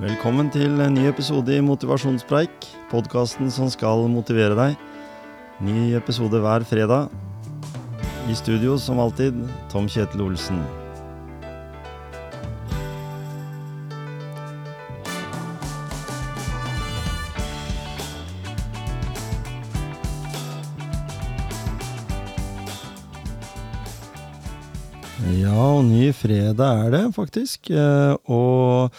Velkommen til en ny episode i Motivasjonspreik, podkasten som skal motivere deg. Ny episode hver fredag. I studio som alltid, Tom Kjetil Olsen. Ja, og ny fredag er det faktisk. Eh, Og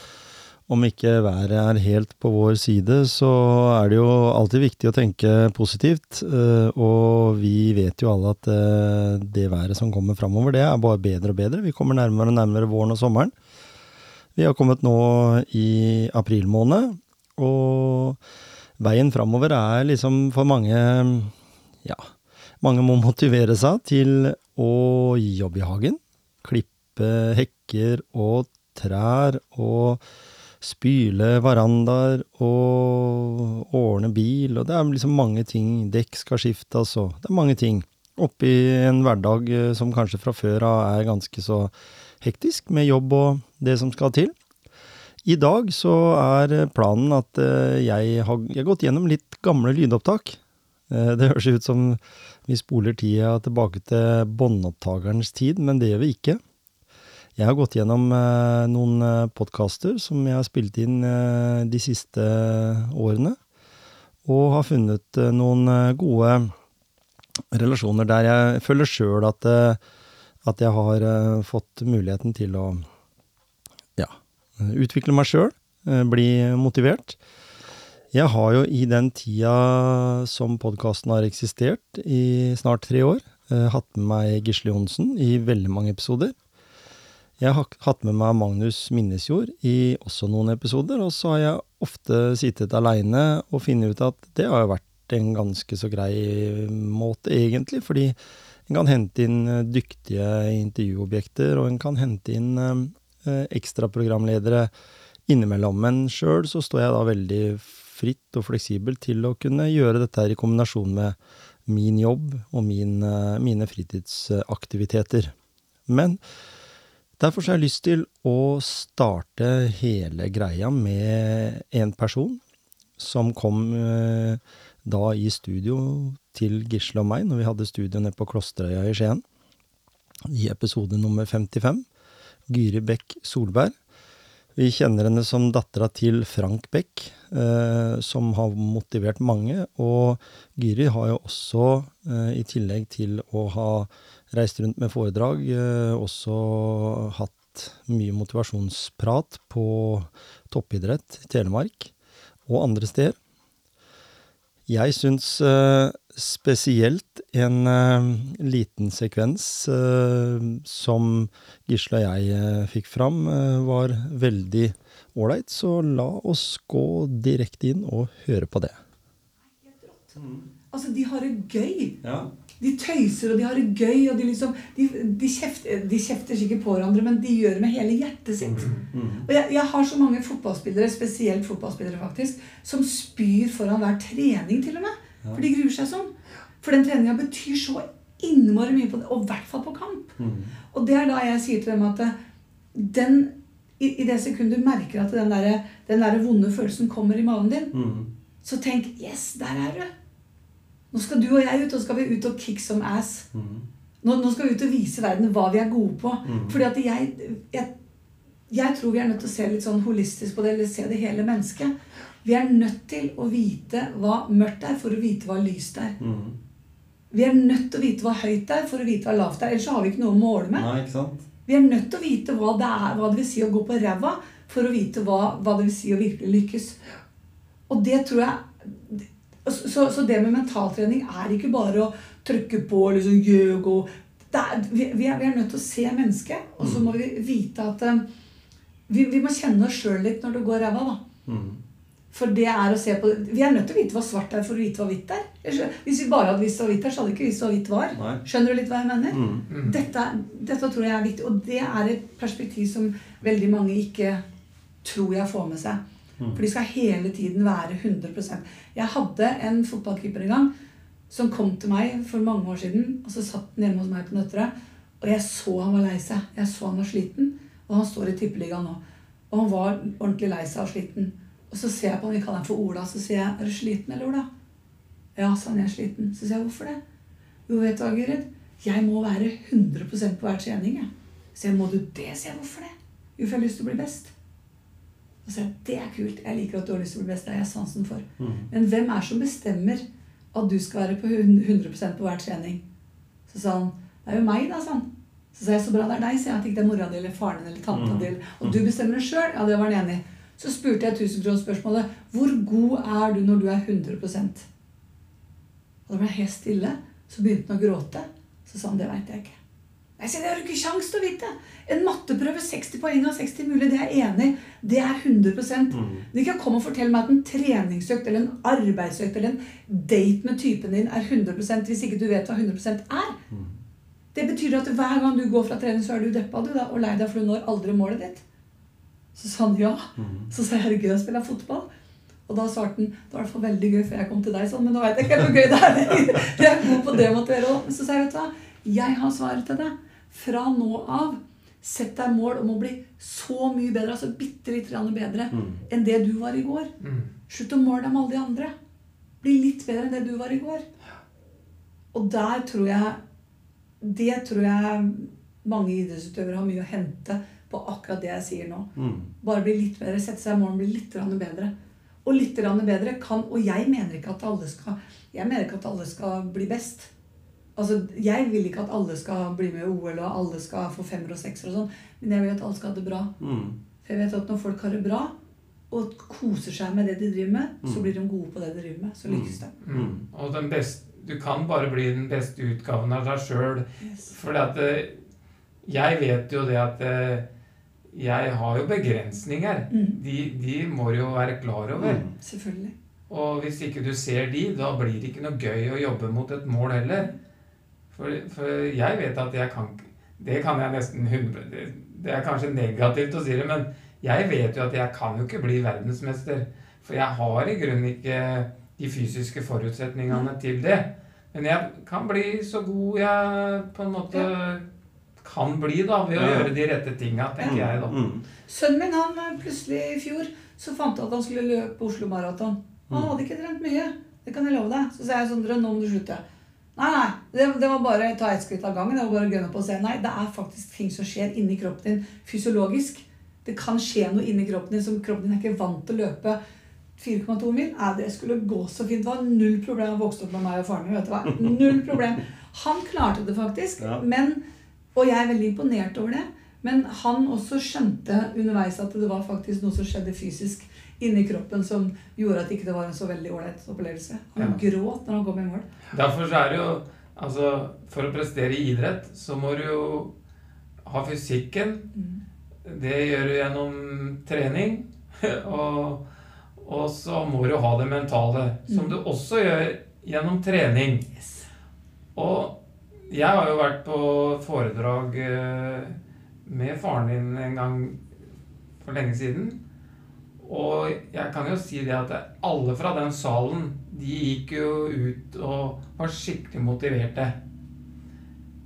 om ikke været er helt på vår side, så er det jo alltid viktig å tenke positivt. Eh, Og vi vet jo alle at eh, det været som kommer framover, det er bare bedre og bedre. Vi kommer nærmere og nærmere våren og sommeren. Vi har kommet nå i april måned, og veien framover er liksom for mange Ja, mange må motivere seg til å jobbe i hagen. Klippe hekker og trær og spyle verandaer og ordne bil, og det er liksom mange ting. Dekk skal skiftes og Det er mange ting. Oppi en hverdag eh, som kanskje fra før av er ganske så hektisk, med jobb og det som skal til. I dag så er planen at eh, jeg har, jeg har gått gjennom litt gamle lydopptak. Eh, Det høres ut som vi spoler tida tilbake til båndopptakerens tid, men det gjør vi ikke. Jeg har gått gjennom eh, noen eh, podkaster som jeg har spilt inn eh, de siste årene, og har funnet noen gode relasjoner der jeg føler sjøl at, at jeg har fått muligheten til å ja, utvikle meg sjøl, bli motivert. Jeg har jo i den tida som podkasten har eksistert, i snart tre år, hatt med meg Gisle Johnsen i veldig mange episoder. Jeg har hatt med meg Magnus Minnesjord i også noen episoder, og så har jeg ofte sittet aleine og funnet ut at det har jo vært en ganske så grei måte, egentlig, fordi en kan hente inn eh, dyktige intervjuobjekter, og en kan hente inn eh, ekstraprogramledere innimellom. Men sjøl så står jeg da veldig fritt og fleksibel til å kunne gjøre dette her i kombinasjon med min jobb og min, eh, mine fritidsaktiviteter. Men derfor har jeg lyst til å starte hele greia med en person som kom eh, da i studio til Gisle og meg når vi hadde studio nede på Klosterøya i Skien, i episode nummer 55. Gyri Bekk Solberg. Vi kjenner henne som dattera til Frank Beck, eh, som har motivert mange. Og Gyri har jo også, eh, i tillegg til å ha reist rundt med foredrag, eh, også hatt mye motivasjonsprat på toppidrett i Telemark og andre steder. Jeg syns eh, spesielt en eh, liten sekvens eh, som Gisle og jeg eh, fikk fram, eh, var veldig ålreit, så la oss gå direkte inn og høre på det. Altså, de har det gøy. Ja. De tøyser, og de har det gøy, og de liksom De, de, kjefter, de kjefter sikkert på hverandre, men de gjør det med hele hjertet sitt. Og jeg, jeg har så mange fotballspillere, spesielt fotballspillere faktisk, som spyr foran hver trening, til og med. For de gruer seg sånn. For den treninga betyr så innmari mye, på det, og i hvert fall på kamp. Og det er da jeg sier til dem at eh, den, i, i det sekundet du merker at den der, den der vonde følelsen kommer i magen din, så tenk Yes, der er du! Nå skal du og jeg ut, og skal vi ut og kick some ass. Nå, nå skal vi ut og vise verden hva vi er gode på. Fordi at jeg, jeg, jeg tror vi er nødt til å se litt sånn holistisk på det, eller se det hele mennesket. Vi er nødt til å vite hva mørkt er, for å vite hva lyst er. Vi er nødt til å vite hva høyt er, for å vite hva lavt er. Ellers så har vi ikke noe å måle med. Nei, ikke sant? Vi er nødt til å vite hva det, er, hva det vil si å gå på ræva, for å vite hva, hva det vil si å virkelig lykkes. Og det tror jeg Så, så det med mentaltrening er ikke bare å trykke på liksom gjøg og det er, vi, vi, er, vi er nødt til å se mennesket, og så må vi vite at um, vi, vi må kjenne oss sjøl litt når det går ræva, da. For det er å se på Vi er nødt til å vite hva svart er for å vite hva hvitt er. Hvis vi bare hadde visst hva hvitt er, så hadde vi ikke visst hva hvitt var. Nei. Skjønner du litt hva jeg mener? Dette, dette tror jeg er viktig, og det er et perspektiv som veldig mange ikke tror jeg får med seg. For de skal hele tiden være 100% Jeg hadde en fotballkeeper en gang som kom til meg for mange år siden, og så satt han hjemme hos meg på Nøtterøy, og jeg så han var lei seg. Jeg så han var sliten, og han står i tippeligaen nå. Og han var ordentlig lei seg og sliten. Og så ser jeg på han, vi kaller han for Ola, så sier jeg 'Er du sliten, eller, Ola?' 'Ja', sa han, 'jeg er sliten'. Så sier jeg 'Hvorfor det?' 'Jo, vet du hva, Gyrid, jeg må være 100% på hver trening', jeg. Så jeg 'Må du det?' sier jeg. 'Hvorfor det?' 'Jo, for jeg har lyst til å bli best'. Og så 'Det er kult. Jeg liker at du har lyst til å bli best. Det har jeg sansen for'. Mm. Men hvem er som bestemmer at du skal være på 100% på hver trening? Så sa han 'Det er jo meg', da', sa han. Så sa jeg 'Så bra det er deg', sier jeg. At ikke det er mora di eller faren din eller tanta Mm. di. Og du bestemmer det sjøl. Ja, det var han enig i. Så spurte jeg tusenkronersspørsmålet 'Hvor god er du når du er 100 Og da ble helt stille. Så begynte han å gråte. Så sa han 'Det veit jeg ikke'. Jeg sier, Det har du ikke kjangs til å vite. En matteprøve 60 poeng av 60 mulig, det er jeg enig i. Det er 100 Mm. Du kan komme og fortelle meg at en treningsøkt eller en arbeidsøkt eller en date med typen din er 100% hvis ikke du vet hva 100 er. Mm. Det betyr at hver gang du går fra trening, så er du deppa du da, og lei deg for du når aldri målet ditt. Så sa han ja. Mm. Så sa jeg er det gøy å spille fotball. Og da svarte han det var i hvert fall veldig gøy før jeg kom til deg, sånn, men nå veit jeg ikke hvor gøy det er. Jeg er god på det å motivere òg. Så sa jeg, vet du hva, jeg har svaret til deg. Fra nå av, sett deg mål om å bli så mye bedre, altså bitte litt bedre, Mm. enn det du var i går. Mm. Slutt å måle deg med alle de andre. Bli litt bedre enn det du var i går. Og der tror jeg Det tror jeg mange idrettsutøvere har mye å hente på akkurat det jeg sier nå. Mm. Bare bli litt bedre, sette seg i morgen, bli litt bedre. Og litt bedre kan Og jeg mener ikke at alle skal Jeg mener ikke at alle skal bli best. Altså, Jeg vil ikke at alle skal bli med i OL, og alle skal få femmer og sekser og sånn, men jeg vil at alle skal ha det bra. Mm. For jeg vet at når folk har det bra og koser seg med det de driver med, så Mm. blir de gode på det de driver med. Så lykkes de. Mm. Og den beste, du kan bare bli den beste utgaven av deg sjøl. Yes. For jeg vet jo det at eh, jeg har jo begrensninger. Mm. De, de må jo være klar over. Mm. Selvfølgelig. Og hvis ikke du ser de, da blir det ikke noe gøy å jobbe mot et mål heller. For, for jeg vet at jeg kan Det kan jeg nesten 100 det, det er kanskje negativt å si det, men jeg vet jo at jeg kan jo ikke bli verdensmester. For jeg har i grunnen ikke de fysiske forutsetningene til det. Men jeg kan bli så god jeg på en måte kan bli, da, ved å Ja. gjøre de rette tinga, tenker jeg, da. Mm. Sønnen min han eh, plutselig i fjor så fant han at han skulle løpe Oslo Maraton. Han Mm. hadde ikke trent mye. Det kan jeg love deg. Så sa jeg Sondre, nå må du slutte. Nei, nei. Det, det var bare ta ett skritt av gangen. Det var bare å gønne på å se. Nei, det er faktisk ting som skjer inni kroppen din fysiologisk. Det kan skje noe inni kroppen din som kroppen din er ikke vant til å løpe 4,2 mil. Nei, det skulle gå så fint. Det var null problem å vokse opp med meg og faren min. vet du hva? Null problem. Han klarte det faktisk. Ja. Men, og jeg er veldig imponert over det. Men han også skjønte underveis at det var faktisk noe som skjedde fysisk inni kroppen som gjorde at ikke det var en så veldig ålreit opplevelse. Han gråt når han kom i mål. Derfor så er det jo Altså, for å prestere i idrett, så må du jo ha fysikken. Mm. Det gjør du gjennom trening. Og, og så må du ha det mentale, som Mm. du også gjør gjennom trening. Yes. Og jeg har jo vært på foredrag eh, med faren din en gang for lenge siden. Og jeg kan jo si det at alle fra den salen, de gikk jo ut og var skikkelig motiverte.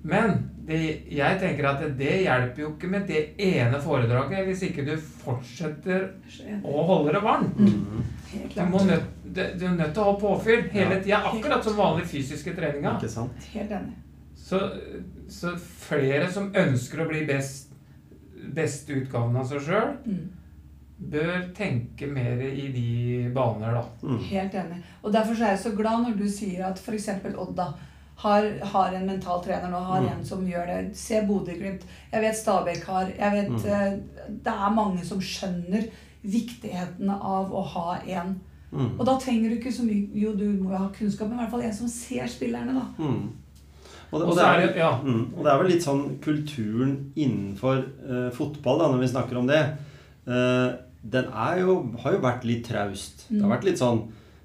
Men det, jeg tenker at det hjelper jo ikke med det ene foredraget hvis ikke du fortsetter å holde det varmt. Mm. Helt Du, må nødt, du er nødt til å ha påfyll hele Ja. tida, akkurat som vanlig fysiske enig. Så, så flere som ønsker å bli best, beste utgaven av seg sjøl, Mm. Bør tenke mer i de baner, da. Mm. Helt enig. Og derfor så er jeg så glad når du sier at f.eks. Odd da, har, har en mental trener nå, har Mm. en som gjør det. Se Bodø-Glimt. Jeg vet Stabæk har. Jeg vet Mm. eh, Det er mange som skjønner viktigheten av å ha en. Mm. Og da trenger du ikke så mye Jo, du må jo ha kunnskap, men i hvert fall en som ser spillerne, da. Mm. Og, det, Og det er er, Ja. mm, og det er vel litt sånn kulturen innenfor uh, fotball, da, når vi snakker om det. Eh, den jo, har jo vært litt traust. Det har Mm. vært litt sånn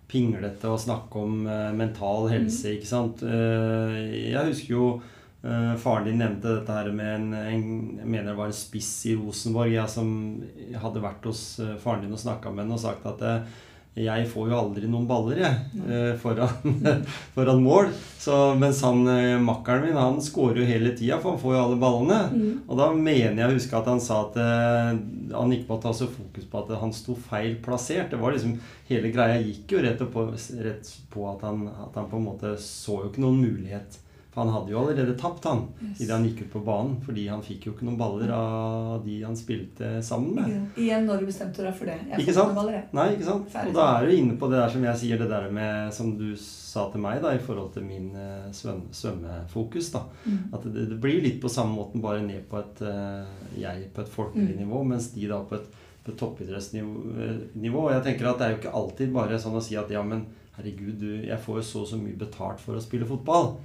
pinglete å snakke om uh, mental helse, ikke sant. Eh, jeg husker jo eh, faren din nevnte dette her med en, en Jeg mener det var en spiss i Rosenborg jeg som hadde vært hos faren din og snakka med henne og sagt at jeg får jo aldri noen baller, jeg, eh, foran, foran mål. Så, mens han eh, makkeren min, han skårer jo hele tida, for han får jo alle ballene. Mm. Og da mener jeg å huske at han sa at eh, han gikk på å ta så fokus på at han sto feil plassert. Det var liksom Hele greia gikk jo rett på, rett på at, han, at han på en måte så jo ikke noen mulighet. For han hadde jo allerede tapt, han, Yes. idet han gikk ut på banen. Fordi han fikk jo ikke noen baller av de han spilte sammen med. Ikke- Igjen når du bestemte deg for det. Jeg Ikke sant? baller, jeg. Nei, ikke sant? Ferdig Og da er du inne på det der som jeg sier, det der med Som du sa til meg, da, i forhold til min eh, svøm, svømmefokus, da. Mm. At det, det blir litt på samme måten, bare ned på et eh, Jeg på et folkelig Mm. nivå, mens de da på et, på et toppidrettsnivå. eh. Og jeg tenker at det er jo ikke alltid bare sånn å si at ja, men herregud, du, jeg får jo så og så mye betalt for å spille fotball.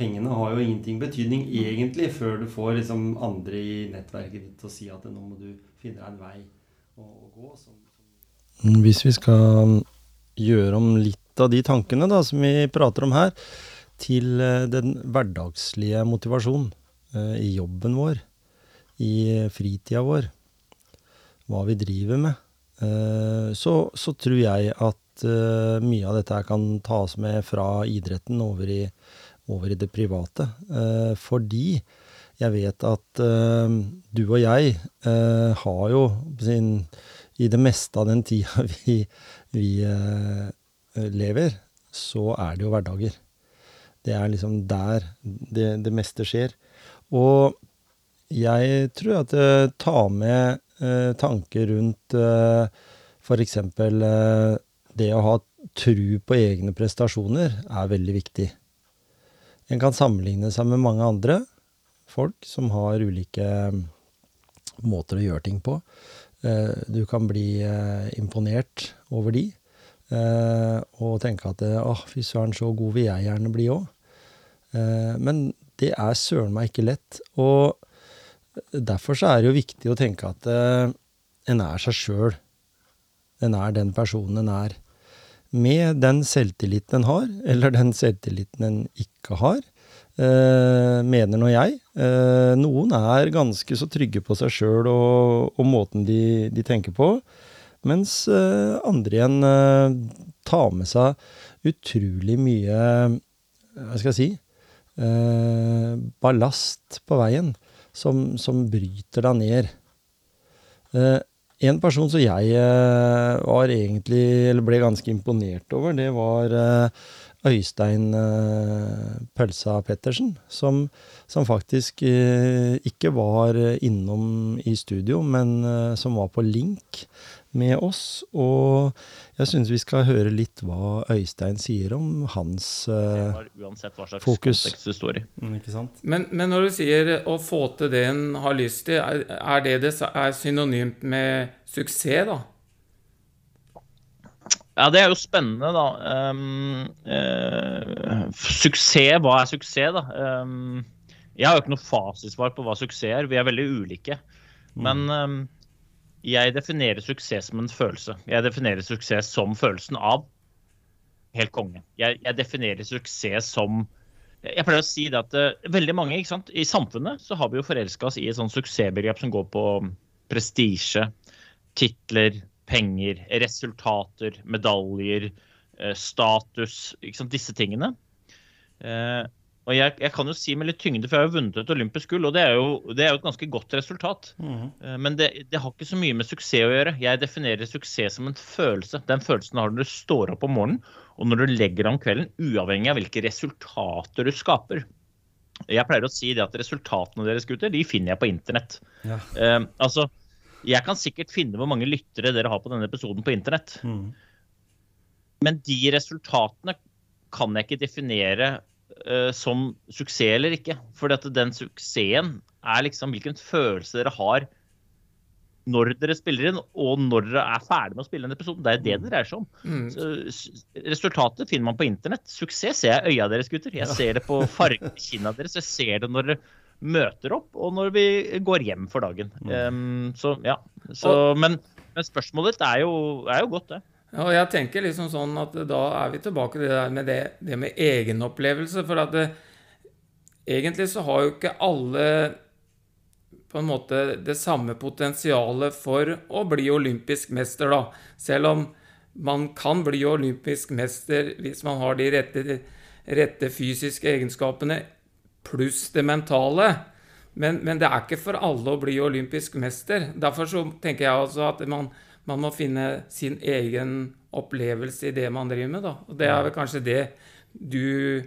Pengene har jo ingenting betydning egentlig før du får liksom andre i nettverket ditt til å si at nå må du finne deg en vei å, å gå. Som, Hvis vi skal gjøre om litt av de tankene da, som vi prater om her, til eh, den hverdagslige motivasjonen eh, i jobben vår, i fritida vår, hva vi driver med, eh, så, så tror jeg at mye av dette kan tas med fra idretten over i, over i det private. Eh, fordi jeg vet at eh, du og jeg eh, har jo sin, i det meste av den tida vi, vi lever, så er det jo hverdager. Det er liksom der det, det meste skjer. Og jeg tror at jeg tar med eh, tanker rundt eh, f.eks. Eh, det å ha tru på egne prestasjoner er veldig viktig. En kan sammenligne seg med mange andre folk som har ulike mm, måter å gjøre ting på. Eh, du kan bli eh, imponert over de, eh, og tenke at 'Å, fy søren, så god vil jeg gjerne bli òg. Eh, men det er søren meg ikke lett. Og derfor så er det jo viktig å tenke at eh, en er seg sjøl. En er den personen en er. Med den selvtilliten en har, eller den selvtilliten en ikke har, eh, mener nå jeg. Eh, noen er ganske så trygge på seg sjøl og, og måten de, de tenker på, mens eh, andre igjen eh, tar med seg utrolig mye Hva skal jeg si eh, Ballast på veien som, som bryter deg ned. En person som jeg eh, var egentlig, eller ble ganske imponert over, det var eh, Øystein eh, Pølsa Pettersen, som, som faktisk ikke var innom i studio, men som var på link med oss. Og jeg syns vi skal høre litt hva Øystein sier om hans uh, uansett hva slags Fokus. sant? Men, men når du sier å få til det en har lyst til, er, er det det er synonymt med suksess, da? Ja, det er jo spennende, da. Um, uh, suksess, hva er suksess, da? Um, jeg har jo ikke noe fasitsvar på hva suksess er. Vi er veldig ulike. Men um, jeg definerer suksess som en følelse. Jeg definerer suksess som følelsen av helt konge. Jeg, jeg definerer suksess som Jeg pleier å si det at uh, veldig mange ikke sant? i samfunnet så har vi jo forelska oss i et sånt suksessbegrep som går på prestisje, titler, penger, resultater, medaljer, uh, status, ikke sant? disse tingene. Eh, og jeg, jeg kan jo si med litt tyngde, for jeg har jo vunnet et olympisk gull, og det er jo, det er jo et ganske godt resultat. Mm. Men det, det har ikke så mye med suksess å gjøre. Jeg definerer suksess som en følelse. Den følelsen har du når du står opp om morgenen, og når du legger deg om kvelden, uavhengig av hvilke resultater du skaper. Jeg pleier å si det at resultatene deres gutter, de finner jeg på internett. Ja. Eh, altså, jeg kan sikkert finne hvor mange lyttere dere har på denne episoden på internett. Mm. Men de resultatene kan jeg ikke definere eh, som suksess eller ikke. For den suksessen er liksom hvilken følelse dere har når dere spiller inn, og når dere er ferdig med å spille en episode. Det er det det dreier seg om. Mm. Så, resultatet finner man på internett. Suksess ser jeg i øya deres, gutter. Jeg ser det på fargen i kinna deres. Jeg ser det når dere møter opp, og når vi går hjem for dagen. Um, så ja. Så, men, men spørsmålet er jo, er jo godt, det. Ja, og jeg tenker liksom sånn at da er vi tilbake til det der med det, det med egenopplevelse. For at det, egentlig så har jo ikke alle på en måte det samme potensialet for å bli olympisk mester, da. Selv om man kan bli olympisk mester hvis man har de rette, rette fysiske egenskapene pluss det mentale. Men, men, det er ikke for alle å bli olympisk mester. Derfor så tenker jeg altså at man, man må finne sin egen opplevelse i det man driver med. Da. Og det er vel kanskje det du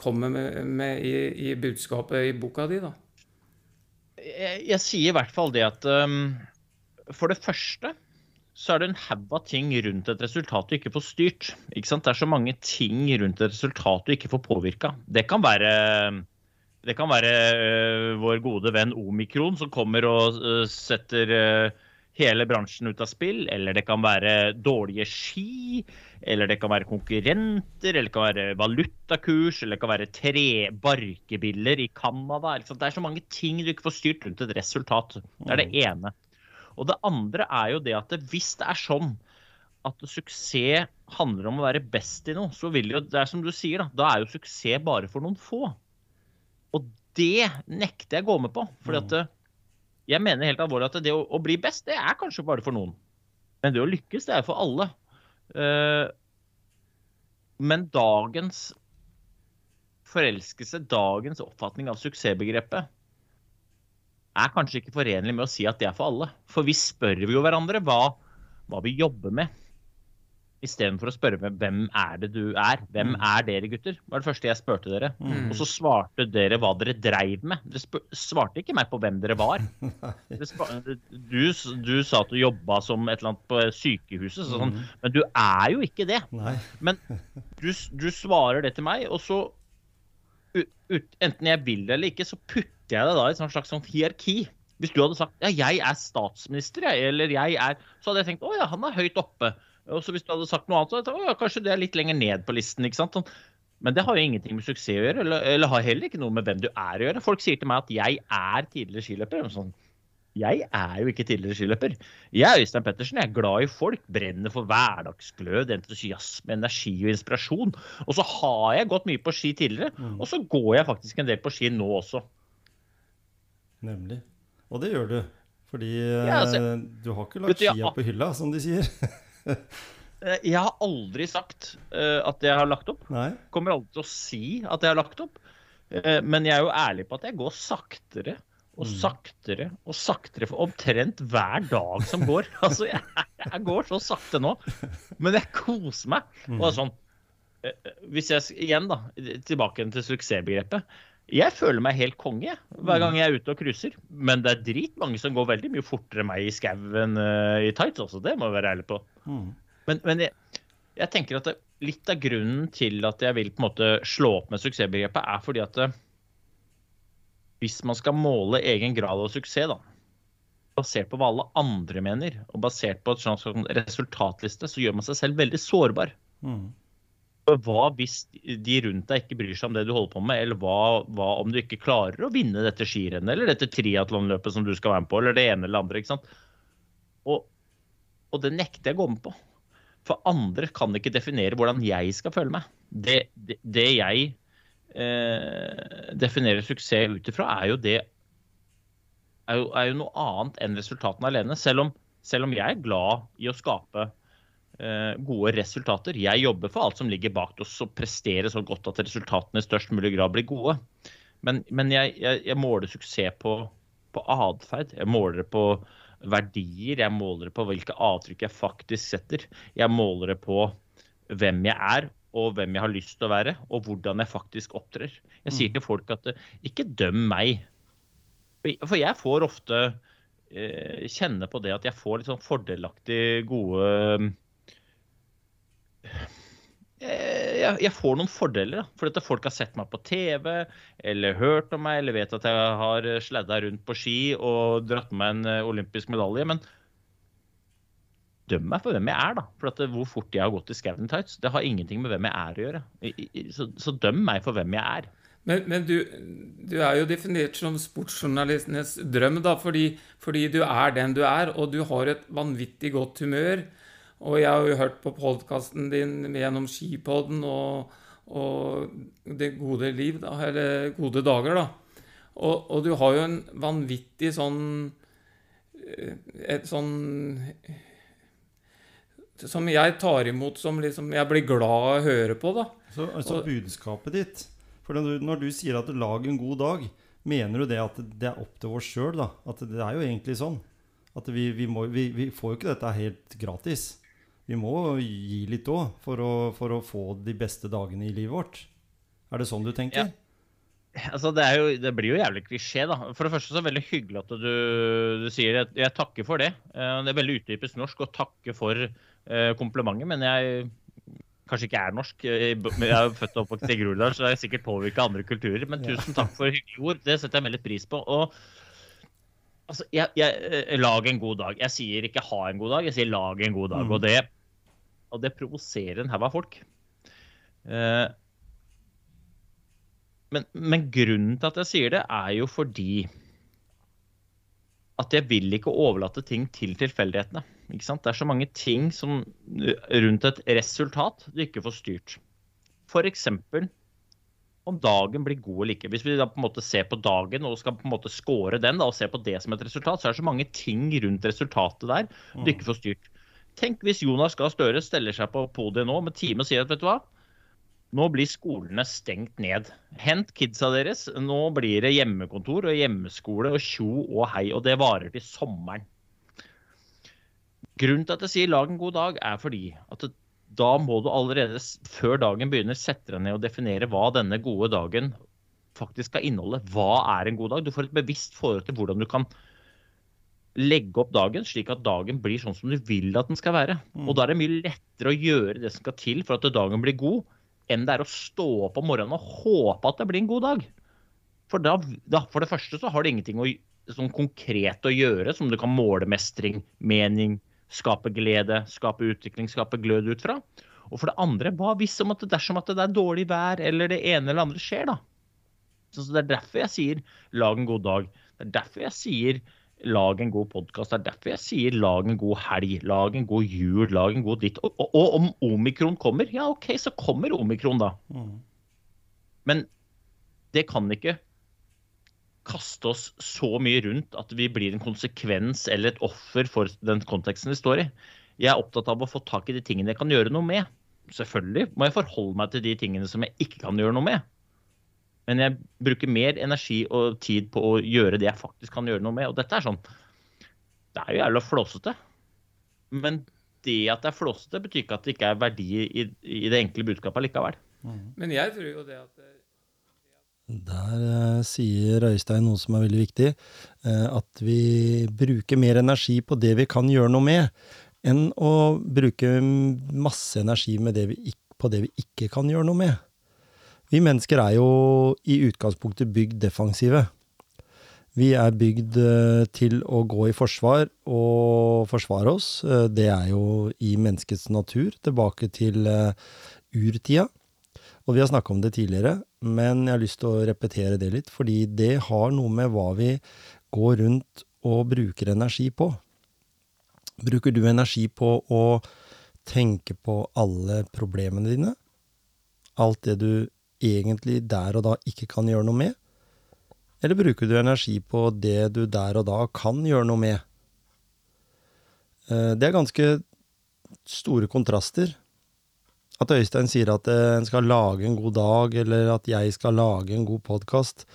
kommer med, med i, i, budskapet i boka di, da. Jeg, jeg sier i hvert fall det at um, for det første så er det en haug av ting rundt et resultat du ikke får styrt. Ikke sant? Det er så mange ting rundt et resultat du ikke får påvirka. Det kan være, det kan være uh, vår gode venn Omikron som kommer og uh, setter uh, hele bransjen ut av spill. Eller det kan være dårlige ski. Eller det kan være konkurrenter. Eller det kan være valutakurs. Eller det kan være tre barkebiller i Canada. Det er så mange ting du ikke får styrt rundt et resultat. Det er det mm. ene. Og det andre er jo det at hvis det er sånn at suksess handler om å være best i noe, så vil jo Det er som du sier, da. Da er jo suksess bare for noen få. Og det nekter jeg å gå med på. fordi at mm. Jeg mener helt alvorlig at det å, å, bli best, det er kanskje bare for noen. Men det å lykkes, det er for alle. Uh, men dagens forelskelse, dagens oppfatning av suksessbegrepet, er kanskje ikke forenlig med å si at det er for alle. For vi spør jo hverandre hva, hva vi jobber med, istedenfor å spørre meg hvem er det du er. Hvem mm. er dere, gutter? Det var det første jeg spurte dere. Mm. Og så svarte dere hva dere dreiv med. Dere svarte ikke meg på hvem dere var. Du, du, sa at du jobba som et eller annet på sykehuset, sånn, mm. men du er jo ikke det. Nei. Men du, du svarer det til meg, og så ut, enten jeg vil det eller ikke, så putter jeg det da i et slags sånn hierarki. Hvis du hadde sagt ja, jeg er statsminister, jeg, eller jeg er Så hadde jeg tenkt å ja, han er høyt oppe. Og så hvis du hadde sagt noe annet, så hadde å ja, kanskje det er litt lenger ned på listen. ikke sant? Sånn. Men det har jo ingenting med suksess å gjøre, eller, eller, har heller ikke noe med hvem du er å gjøre. Folk sier til meg at jeg er tidligere skiløper. Sånn, jeg er jo ikke tidligere skiløper. Jeg er Øystein Pettersen. Jeg er glad i folk. Brenner for hverdagsglød, entusiasme, energi og inspirasjon. Og så har jeg gått mye på ski tidligere, mm. og så går jeg faktisk en del på ski nå også. Nemlig. Og det gjør du. Fordi ja, altså, eh, du har ikke lagt skia på hylla, som de sier. Eh, jeg har aldri sagt uh, at jeg har lagt opp. Nei. Kommer aldri til å si at jeg har lagt opp. Uh, men jeg er jo ærlig på at jeg går saktere og mm. saktere og saktere for omtrent hver dag som går. Altså, jeg, jeg, går så sakte nå, men jeg koser meg. Og det er sånn, eh, eh, hvis jeg igjen da, tilbake til suksessbegrepet. Jeg føler meg helt konge hver gang jeg er ute og cruiser. Men det er dritmange som går veldig mye fortere enn meg i skauen i tights. Altså. Det må jeg være ærlig på. Mm. Men, men jeg, jeg, tenker at det, litt av grunnen til at jeg vil på en måte slå opp med suksessbegrepet, er fordi at hvis man skal måle egen grad av suksess, da, basert på hva alle andre mener, og basert på et slags resultatliste, så gjør man seg selv veldig sårbar. Mm. Hva hvis de rundt deg ikke bryr seg om det du holder på med, eller hva, hva om du ikke klarer å vinne dette skirennet, eller dette triatlonløpet som du skal være med på, eller det ene eller det andre. ikke sant? Og, det nekter jeg å gå med på. For andre kan ikke definere hvordan jeg skal føle meg. Det, det, det jeg eh, definerer suksess ut ifra, er jo det er jo, er jo, noe annet enn resultatene alene. Selv om, selv om, jeg er glad i å skape eh, gode resultater. Jeg jobber for alt som ligger bak oss og presterer så godt at resultatene i størst mulig grad blir gode. Men, men jeg, jeg, jeg, måler suksess på, på atferd. Jeg måler det på verdier. Jeg måler det på hvilke avtrykk jeg faktisk setter. Jeg måler det på hvem jeg er, og hvem jeg har lyst til å være, og hvordan jeg faktisk opptrer. Jeg sier mm. til folk at eh, ikke døm meg. For jeg får ofte eh, kjenne på det at jeg får litt sånn fordelaktig gode eh, jeg, jeg, får noen fordeler. Da, fordi at folk har sett meg på TV eller hørt om meg eller vet at jeg har sladda rundt på ski og dratt med meg en eh, olympisk medalje. Men døm meg for hvem jeg er, da. For at hvor fort jeg har gått i skauen tights, det har ingenting med hvem jeg er å gjøre. Så, så døm meg for hvem jeg er. Men, men du, du, er jo definert som sportsjournalistenes drøm, da, fordi, fordi, du er den du er, og du har et vanvittig godt humør. Og jeg har jo hørt på podkasten din gjennom Skipodden og, og Det gode liv, da, eller Gode dager, da. Og, og du har jo en vanvittig sånn Et sånn som jeg tar imot, som liksom jeg blir glad av å høre på, da. Så altså budskapet ditt For når du, når du sier at du lager en god dag, mener du det at det er opp til oss sjøl, da? At det er jo egentlig sånn. At vi, vi, må, vi, vi får jo ikke dette helt gratis. Vi må gi litt òg for, for å få de beste dagene i livet vårt. Er det sånn du tenker? Ja. Altså, det, jo, det blir jo jævlig klisjé, da. For det første så er det veldig hyggelig at du, du sier jeg, jeg takker for det. Eh, Det er veldig utypisk norsk å takke for eh, komplimentet, men jeg kanskje ikke er norsk. Jeg jeg er født og oppvokst i Groruddalen, så jeg er sikkert påvirka andre kulturer. Men tusen takk for hyggelige ord. Det setter jeg veldig pris på. Og altså, jeg, jeg, eh, lag en god dag. Jeg sier ikke ha en god dag, jeg sier lag en god dag. Mm. Og det, og det provoserer en haug av folk. Eh, men, men grunnen til at jeg sier det, er jo fordi at jeg vil ikke overlate ting til tilfeldighetene. Ikke sant? Det er så mange ting som, rundt et resultat du ikke får styrt. F.eks. om dagen blir god eller ikke. Hvis vi da på en måte ser på dagen og skal på en måte score den da, og se på det som et resultat, så er det så mange ting rundt resultatet der du ikke får styrt. Tenk hvis Jonas Gahr Støre steller seg på podiet nå med time og sier at vet du hva, nå blir skolene stengt ned. Hent kidsa deres. Nå blir det hjemmekontor og hjemmeskole og tjo og hei. Og det varer til sommeren. Grunnen til at jeg sier lag en god dag, er fordi at det, da må du allerede før dagen begynner sette deg ned og definere hva denne gode dagen faktisk skal inneholde. Hva er en god dag? Du får et bevisst forhold til hvordan du kan legge opp dagen slik at dagen blir sånn som du vil at den skal være. Og da er det mye lettere å gjøre det som skal til for at dagen blir god, enn det er å stå opp om morgenen og håpe at det blir en god dag. For, da, da, for det første så har det ingenting å, sånn konkret å gjøre som du kan måle mestring, mening, skape glede, skape utvikling, skape glød ut fra. Og for det andre, hva hvis om at det, dersom at det er dårlig vær eller det ene eller andre skjer, da? Så, så Det er derfor jeg sier lag en god dag. Det er derfor jeg sier lag en god podkast. Det er derfor jeg sier lag en god helg, lag en god jul, lag en god ditt. Og, og, og om omikron kommer, ja OK, så kommer omikron, da. Mm. Men det kan ikke kaste oss så mye rundt at vi blir en konsekvens eller et offer for den konteksten vi står i. Jeg er opptatt av å få tak i de tingene jeg kan gjøre noe med. Selvfølgelig må jeg forholde meg til de tingene som jeg ikke kan gjøre noe med. Men jeg bruker mer energi og tid på å gjøre det jeg faktisk kan gjøre noe med. Og dette er sånn Det er jo jævla flåsete. Men det at det er flåsete, betyr ikke at det ikke er verdi i, i det enkle budskapet likevel. Men jeg tror jo det at eh, Der eh, sier Øystein noe som er veldig viktig. eh, at vi bruker mer energi på det vi kan gjøre noe med, enn å bruke masse energi det vi på det vi ikke kan gjøre noe med. Vi mennesker er jo i utgangspunktet bygd defensive. Vi er bygd eh, til å gå i forsvar og forsvare oss. Det er jo i menneskets natur, tilbake til urtida. Og vi har snakka om det tidligere, men jeg har lyst til å repetere det litt, fordi det har noe med hva vi går rundt og bruker energi på. Bruker du energi på å tenke på alle problemene dine? Alt det du egentlig der og da ikke kan gjøre noe med? Eller bruker du energi på det du der og da kan gjøre noe med? Eh, Det er ganske store kontraster. At Øystein sier at eh, en skal lage en god dag, eller at jeg skal lage en god podkast,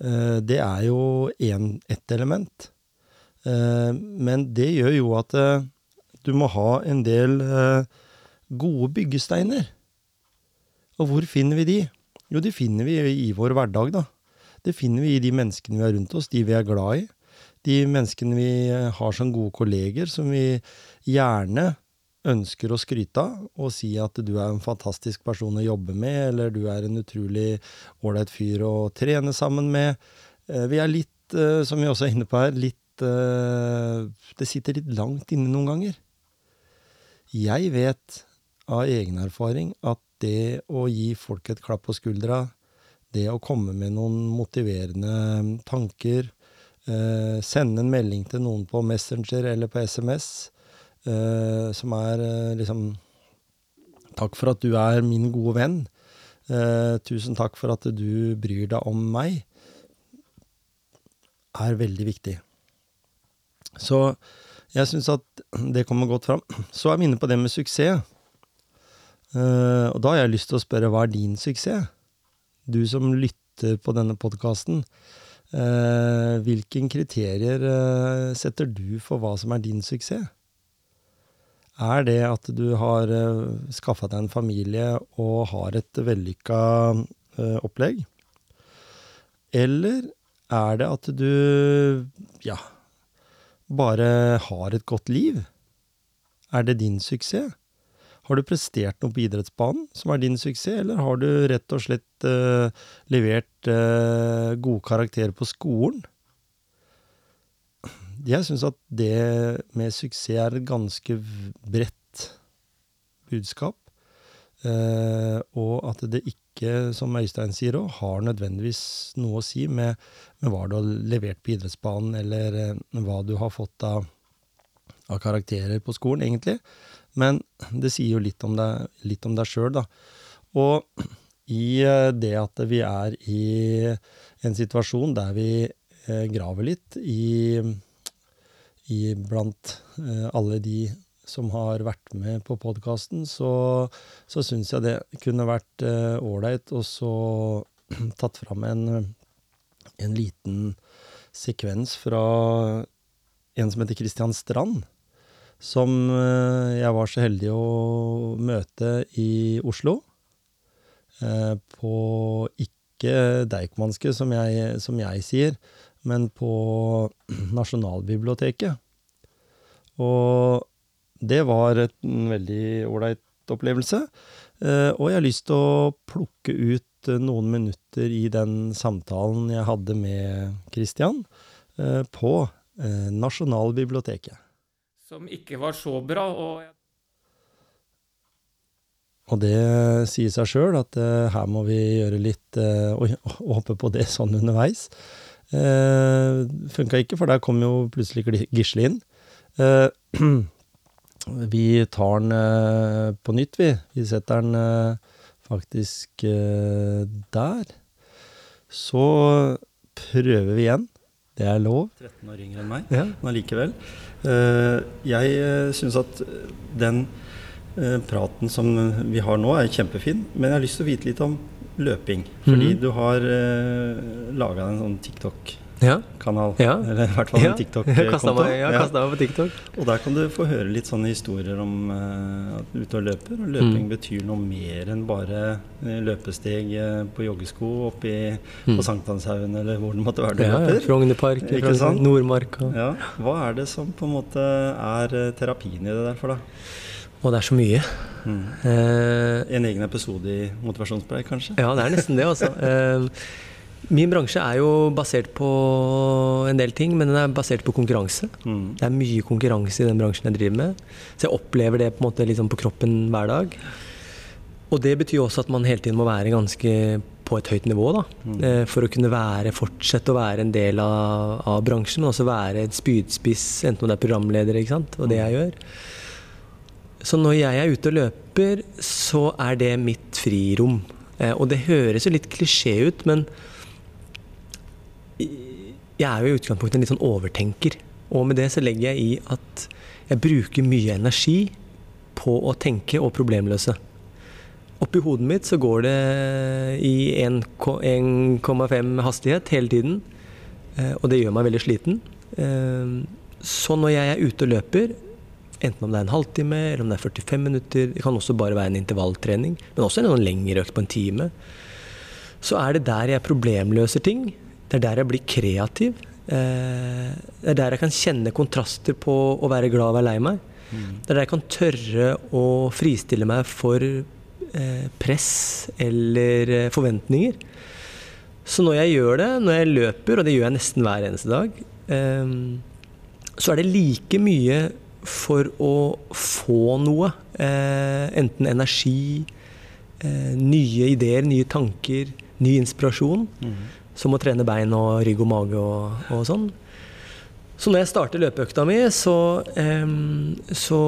det er jo ett element. Eh, Men det gjør jo at eh, du må ha en del eh, gode byggesteiner. Og hvor finner vi de? Jo, de finner vi i vår hverdag, da. Det finner vi i de menneskene vi har rundt oss, de vi er glad i. De menneskene vi eh, har som gode kolleger, som vi gjerne ønsker å skryte av og si at du er en fantastisk person å jobbe med, eller du er en utrolig ålreit fyr å trene sammen med. Eh, Vi er litt, eh, som vi også er inne på her, litt eh, Det sitter litt langt inne noen ganger. Jeg vet av egen erfaring at det å gi folk et klapp på skuldra, det å komme med noen motiverende tanker, sende en melding til noen på Messenger eller på SMS, som er eh, liksom Takk for at du er min gode venn. Eh, tusen takk for at du bryr deg om meg. Er veldig viktig. Så Jeg syns at det kommer godt fram. Så er vi inne på det med suksess. Eh, og da har jeg lyst til å spørre hva er din suksess? Du som lytter på denne podkasten. Uh, hvilke kriterier uh, setter du for hva som er din suksess? Er det at du har uh, skaffa deg en familie og har et vellykka uh, opplegg? Eller er det at du ja, bare har et godt liv? Er det din suksess? Har du prestert noe på idrettsbanen som er din suksess, eller har du rett og slett uh, levert uh, gode karakterer på skolen? Jeg syns at det med suksess er et ganske bredt budskap. Uh, og at det ikke, som Øystein sier òg, har nødvendigvis noe å si med, med, hva du har levert på idrettsbanen, eller hva du har fått av, av karakterer på skolen, egentlig. Men det sier jo litt om deg, sjøl, da. Og i eh, det at vi er i en situasjon der vi graver litt i, i blant eh, alle de som har vært med på podkasten, så, så syns jeg det kunne vært ålreit å så tatt fram en, en liten sekvens fra en som heter Christian Strand som eh, jeg var så heldig å møte i Oslo. Eh, på ikke Deichmanske, som som jeg sier, men på Nasjonalbiblioteket. Og det var en veldig ålreit opplevelse. Eh, og jeg har lyst til å plukke ut noen minutter i den samtalen jeg hadde med Christian på Nasjonalbiblioteket som ikke var så bra. Og, og det sier seg sjøl at her må vi gjøre litt og, håpe på det sånn underveis. Uh, Funka ikke, for der kom jo plutselig Gisle inn. Uh, vi tar den uh, på nytt, vi. Vi setter den faktisk der. Så prøver vi igjen. Det er lov. 13 år yngre enn meg, ja. men allikevel. Eh, jeg syns at den eh, praten som vi har nå, er kjempefin. Men jeg har lyst til å vite litt om løping. Fordi mm. du har uh, laga en sånn TikTok-kanal. Ja. Eller i hvert fall en TikTok-konto. Ja, kasta meg på TikTok. Og der kan du få høre litt sånne historier om uh, at du er ute og løper. Og løping mm. betyr noe mer enn bare løpesteg på joggesko oppe mm. på Sankthanshaugen eller hvor det måtte være du ja, løper. Ja, Frognerpark, Nordmarka. Ja. Hva er det som på en måte er terapien i det der for deg? Og det er så mye. Mm. Eh, en egen episode i Motivasjonspreik, kanskje? Ja, det er nesten det, altså. eh, min bransje er jo basert på en del ting, men den er basert på konkurranse. Mm. Det er mye konkurranse i den bransjen jeg driver med. Så jeg opplever det på, måte liksom på kroppen hver dag. Og det betyr også at man hele tiden må være ganske på et høyt nivå. da, mm. eh, For å kunne være, fortsette å være en del av, av bransjen, men også være et spydspiss, enten om det er programleder og det jeg gjør. Så når jeg er ute og løper, så er det mitt frirom. Eh, og det høres jo litt klisjé ut, men jeg er jo i utgangspunktet en litt sånn overtenker. Og med det så legger jeg i at jeg bruker mye energi på å tenke og problemløse. Oppi hodet mitt så går det i 1,5 hastighet hele tiden. Eh, og det gjør meg veldig sliten. Eh, så når jeg er ute og løper, Enten om det er en halvtime eller om det er 45 minutter. Det kan også bare være en intervalltrening, men også en lengre økt på en time. Så er det der jeg problemløser ting. Det er der jeg blir kreativ. Eh, det er der jeg kan kjenne kontraster på å være glad og være lei meg. Mm. Det er der jeg kan tørre å fristille meg for eh, press eller eh, forventninger. Så når jeg gjør det, når jeg løper, og det gjør jeg nesten hver eneste dag, så er det like mye for å få noe. Eh, enten energi, eh, nye ideer, nye tanker, ny inspirasjon. Mm. Som å trene bein og rygg og mage og, og sånn. Så når jeg starter løpeøkta mi, så, så,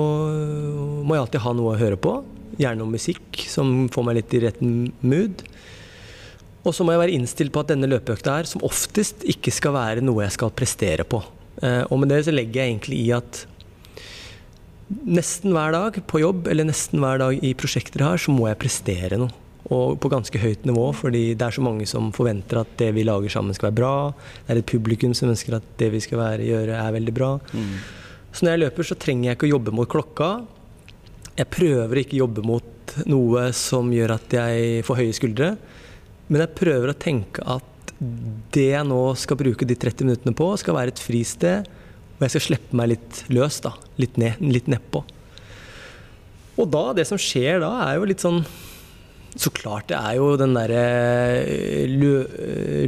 må jeg alltid ha noe å høre på. Gjerne noe musikk som får meg litt i rett mood. Og så må jeg være innstilt på at denne løpeøkta her som oftest ikke skal være noe jeg skal prestere på. Eh, og med det så legger jeg egentlig i at nesten hver dag på jobb eller nesten hver dag i prosjekter her, så må jeg prestere noe. Og på ganske høyt nivå, fordi det er så mange som forventer at det vi lager sammen skal være bra. Det er et publikum som ønsker at det vi skal være, gjøre, er veldig bra. Mm. Så når jeg løper, så trenger jeg ikke å jobbe mot klokka. Jeg prøver ikke å jobbe mot noe som gjør at jeg får høye skuldre. Men jeg prøver å tenke at det jeg nå skal bruke de 30 minuttene på, skal være et fristed. Og jeg skal slippe meg litt løs, da. Litt, ned, litt nedpå. Og da, det som skjer da, er jo litt sånn Så klart det er jo den derre lø,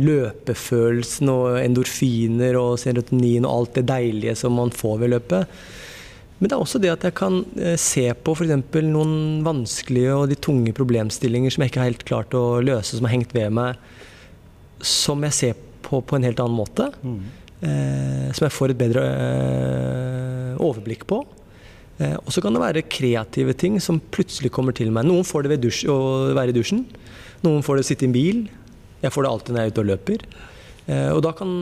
løpefølelsen og endorfiner og serotonin og alt det deilige som man får ved løpet. Men det er også det at jeg kan eh, se på f.eks. noen vanskelige og de tunge problemstillinger som jeg ikke har helt klart å løse, som har hengt ved meg, som jeg ser på på en helt annen måte. Mm. Eh, som jeg får et bedre eh, overblikk på. Eh, og så kan det være kreative ting som plutselig kommer til meg. Noen får det ved dusj, å være i dusjen. Noen får det å sitte i en bil. Jeg får det alltid når jeg er ute og løper. Og da kan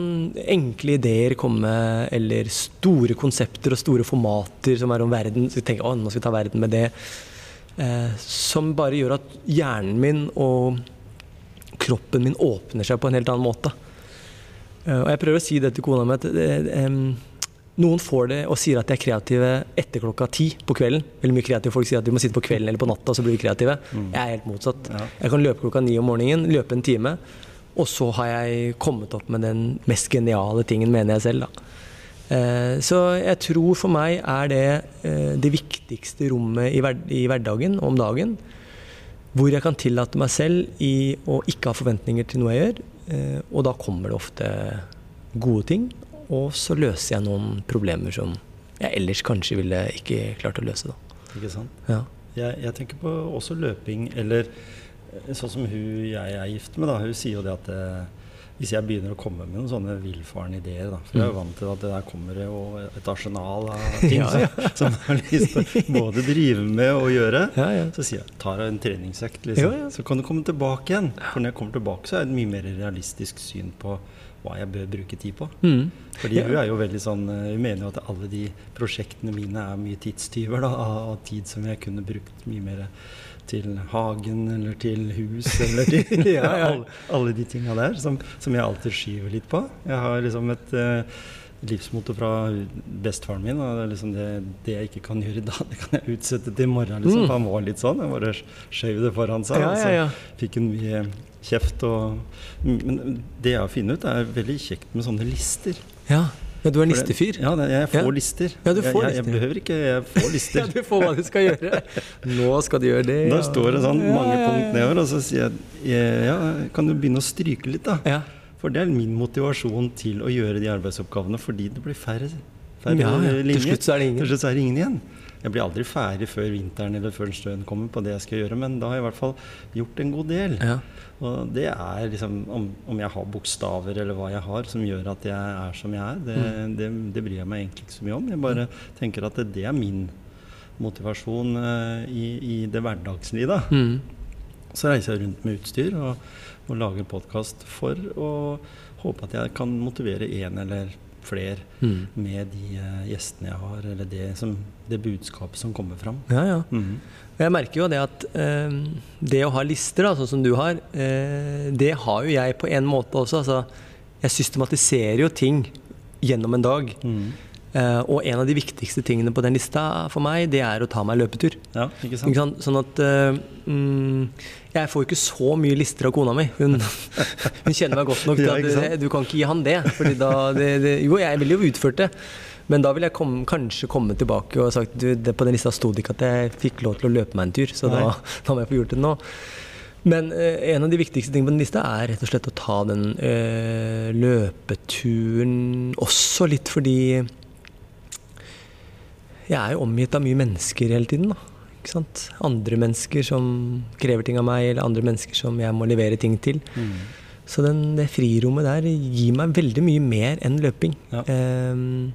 enkle ideer komme, eller store konsepter og store formater som er om verden. Så jeg tenker, å, nå skal vi ta verden med det. Som bare gjør at hjernen min og kroppen min åpner seg på en helt annen måte. Eh, og jeg prøver å si det til kona mi at eh, noen får det og sier at de er kreative etter klokka ti på kvelden. Veldig mye kreative folk sier at de må sitte på kvelden eller på natta, så blir vi kreative. Jeg er helt motsatt. Ja. Jeg kan løpe klokka ni om morgenen, løpe en time, og så har jeg kommet opp med den mest geniale tingen, mener jeg selv. da. Eh, Så jeg tror for meg er det det viktigste rommet i, hver, i hverdagen og om dagen. Hvor jeg kan tillate meg selv i å ikke ha forventninger til noe jeg gjør. Eh, Og da kommer det ofte gode ting. Og så løser jeg noen problemer som jeg ellers kanskje ville ikke klart å løse. Da. Ikke sant? Ja. Jeg, jeg tenker på også løping, eller eh, sånn som hun jeg er gift med, da. Hun sier jo det at eh, hvis jeg begynner å komme med noen sånne villfarne ideer, da, for jeg er jo vant til at det der kommer jo et arsenal av ting Ja, ja. Som, jeg har lyst til å både drive med og gjøre, Ja, ja. så sier jeg tar en treningsøkt, liksom. Ja, ja. Så kan du komme tilbake igjen. For når jeg kommer tilbake, så er det et mye mer realistisk syn på hva jeg bør bruke tid på. Mm. Fordi hun er jo veldig sånn eh, Hun mener jo at alle de prosjektene mine er mye tidstyver da, av tid som jeg kunne brukt mye mer til hagen eller til hus eller til Ja, ja. Alle, alle de tinga der som, som jeg alltid skyver litt på. Jeg har liksom et uh, livsmote fra bestefaren min. Og det, liksom det, det jeg ikke kan gjøre i dag, det kan jeg utsette til i morgen. Liksom. Mm. Han var litt sånn. Jeg bare skjøv det foran seg. Ja, ja, så fikk hun mye kjeft. Og, men det jeg har funnet ut, er veldig kjekt med sånne lister. Ja. Ja, du er listefyr. Ja, jeg får Ja. lister. Ja, du får jeg, jeg, jeg behøver ikke, jeg får lister. Ja, du får hva du skal gjøre. Nå skal du gjøre det. Da står det sånn mange punkt nedover, og så sier jeg ja, kan du begynne å stryke litt, da? Ja. For det er min motivasjon til å gjøre de arbeidsoppgavene, fordi det blir færre, færre ja. Til slutt så er det ingen. Til slutt så er det ingen igjen. Jeg blir aldri ferdig før vinteren eller før snøen kommer på det jeg skal gjøre, men da har jeg i hvert fall gjort en god del. Ja. Og det er liksom om, om jeg har bokstaver eller hva jeg har som gjør at jeg er som jeg er, det, Mm. det, det bryr jeg meg egentlig ikke så mye om. Jeg bare tenker at det, det er min motivasjon uh, i, i det hverdagslige. da. Mm. Så reiser jeg rundt med utstyr og, og lager podkast for å håpe at jeg kan motivere én eller flere Mm. med de eh, gjestene jeg har, eller det, som, det budskapet som kommer fram. ja, ja. Mm. Jeg merker jo det at eh, det å ha lister, da, sånn som du har, eh, det har jo jeg på en måte også. Altså, jeg systematiserer jo ting gjennom en dag. Mhm. Eh, og en av de viktigste tingene på den lista for meg, det er å ta meg løpetur. Ja, ikke sant? Ikke sant? Sånn at eh, mm, Jeg får ikke så mye lister av kona mi. Hun, hun kjenner meg godt nok til at du kan ikke gi han det. Fordi da, det, det jo, jeg ville jo utført det. Men da vil jeg kom, kanskje komme tilbake og sagt du, det, på den lista sto det ikke at jeg fikk lov til å løpe meg en tur, så da, da må jeg få gjort det nå. Men eh, en av de viktigste tingene på den lista er rett og slett å ta den eh, løpeturen også litt fordi jeg er jo omgitt av mye mennesker hele tiden. da. Ikke sant? Andre mennesker som krever ting av meg, eller andre mennesker som jeg må levere ting til. Mm. Så den, det frirommet der gir meg veldig mye mer enn løping. Ja. Um,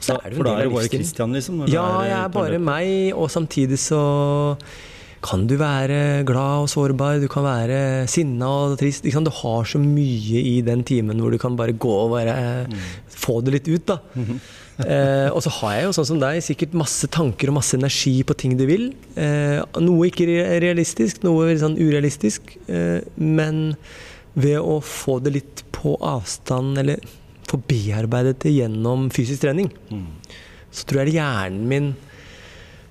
så er det for da er du det bare. Christian, liksom? Ja, er jeg er bare løper? meg, og samtidig så kan du være glad og sårbar, du kan være sinna og trist. Du har så mye i den timen hvor du kan bare gå og bare mm. få det litt ut. da. Eh, og så har jeg jo sånn som deg sikkert masse tanker og masse energi på ting du vil. Eh, noe ikke realistisk, noe sånn urealistisk. Eh, men ved å få det litt på avstand, eller få bearbeidet det gjennom fysisk trening, mm. så tror jeg hjernen min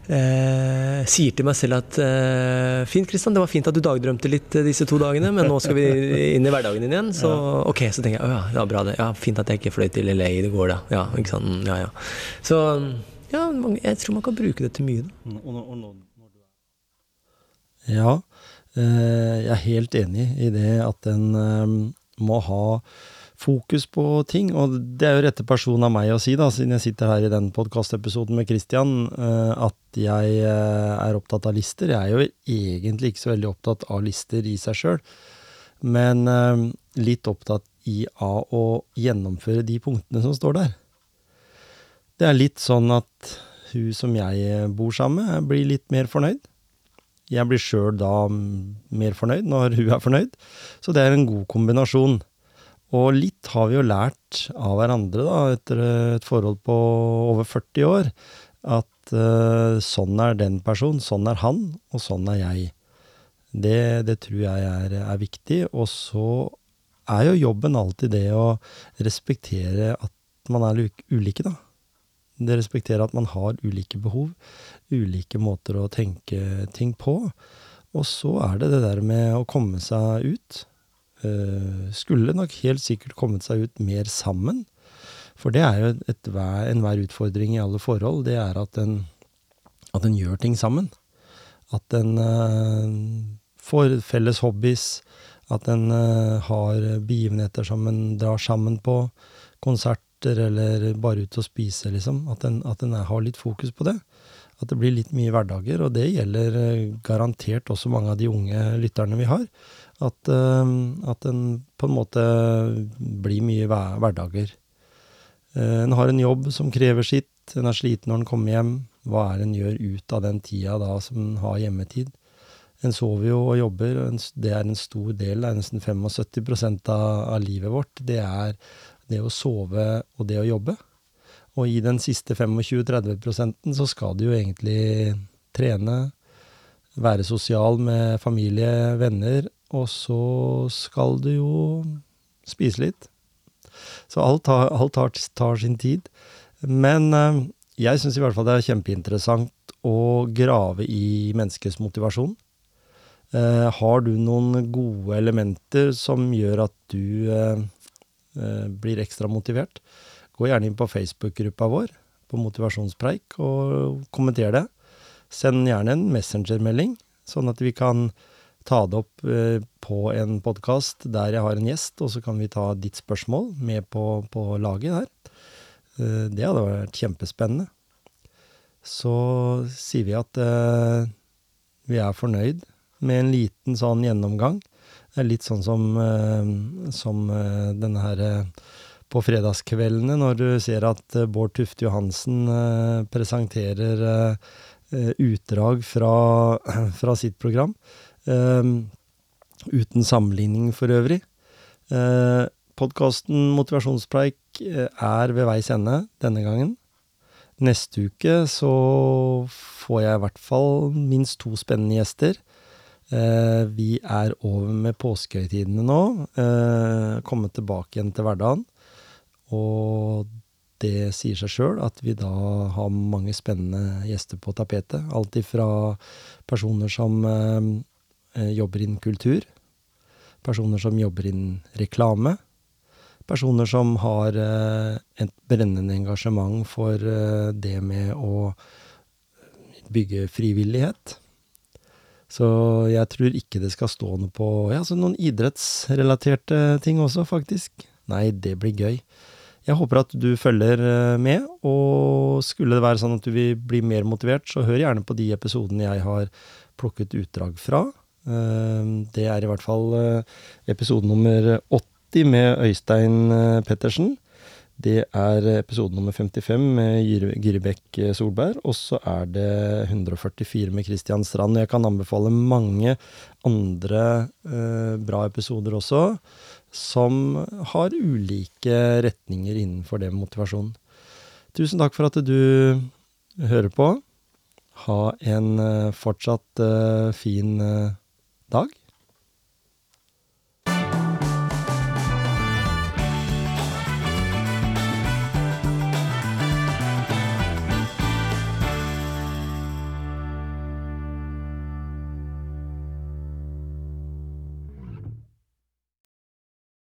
eh, sier til meg selv at eh, fint, Kristian, det var fint at du dagdrømte litt eh, disse to dagene, men nå skal vi inn i hverdagen din igjen. Så ok, så tenker jeg å ja, ja, bra det. Ja, fint at jeg ikke fløy til LA i går, da. Ja, ikke sant. Ja, ja. Så ja, jeg tror man kan bruke det til mye. Da. Ja, eh, jeg er helt enig i det at en eh, må ha fokus på ting. Og det er jo rette person av meg å si, da, siden jeg sitter her i den podkastepisoden med Christian, eh, at jeg eh, er opptatt av lister. Jeg er jo egentlig ikke så veldig opptatt av lister i seg sjøl, men eh, litt opptatt i av å gjennomføre de punktene som står der. Det er litt sånn at hun som jeg bor sammen med, blir litt mer fornøyd. Jeg blir sjøl da mer fornøyd når hun er fornøyd. Så det er en god kombinasjon. Og litt har vi jo lært av hverandre, da, etter et forhold på over 40 år, at uh, sånn er den personen, sånn er han, og sånn er jeg. Det, det tror jeg er, er, viktig. Og så er jo jobben alltid det å respektere at man er ulike, da. Det respekterer at man har ulike behov, ulike måter å tenke ting på. Og så er det det der med å komme seg ut. Uh, skulle nok helt sikkert kommet seg ut mer sammen. For det er jo enhver utfordring i alle forhold. Det er at en, at en gjør ting sammen. At en uh, får felles hobbies. At en uh, har begivenheter som en drar sammen på. Konserter eller bare ut og spise, liksom. At en, at en har litt fokus på det. At det blir litt mye hverdager. Og det gjelder garantert også mange av de unge lytterne vi har. At, uh, at en på en måte blir mye hverdager. Uh, en har en jobb som krever sitt, en er sliten når en kommer hjem. Hva er det en gjør ut av den tida da som en har hjemmetid? En sover jo og jobber, og det er en stor del, det er nesten 75 av, av livet vårt. Det er det å sove og det å jobbe. Og i den siste 25-30 så skal du jo egentlig trene, være sosial med familie, venner, og så skal du jo spise litt. Så alt tar, alt tar, tar sin tid. Men eh, jeg syns i hvert fall det er kjempeinteressant å grave i menneskets motivasjon. Eh, har du noen gode elementer som gjør at du eh, eh blir ekstra motivert, gå gjerne inn på Facebook-gruppa vår på Motivasjonspreik og kommenter det. Send gjerne en messengermelding, sånn at vi kan ta det opp eh, på en podkast der jeg har en gjest, og så kan vi ta ditt spørsmål med på, på laget der. Eh, det hadde vært kjempespennende. Så sier vi at eh, vi er fornøyd med en liten sånn gjennomgang. Det er litt sånn som, som denne her på fredagskveldene, når du ser at Bård Tufte Johansen presenterer utdrag fra, fra sitt program. Ehm, uten sammenligning for øvrig. Uh, Podkasten Motivasjonspreik eh, er ved veis ende denne gangen. Neste uke så får jeg i hvert fall minst to spennende gjester. Uh, vi er over med påskehøytidene nå. Kommet tilbake igjen til hverdagen. Og det sier seg sjøl at vi da har mange spennende gjester på tapetet. Alt ifra personer som Eh, jobber innen kultur. Personer som jobber innen reklame. Personer som har eh, et brennende engasjement for eh, det med å bygge frivillighet. Så jeg tror ikke det skal stå noe på Ja, så noen idrettsrelaterte ting også, faktisk. Nei, det blir gøy. Jeg håper at du følger med, og skulle det være sånn at du vil bli mer motivert, så hør gjerne på de episodene jeg har plukket utdrag fra. Ehm, det er i hvert fall eh, episode nummer 80 med Øystein eh, Pettersen. Det er episode nummer 55 med Gyri Bekk eh, Solberg. Og så er det 144 med Kristian Strand. Jeg kan anbefale mange andre eh, bra episoder også, som har ulike retninger innenfor det med motivasjon. Tusen takk for at du hører på. Ha en fortsatt eh, fin eh, dag.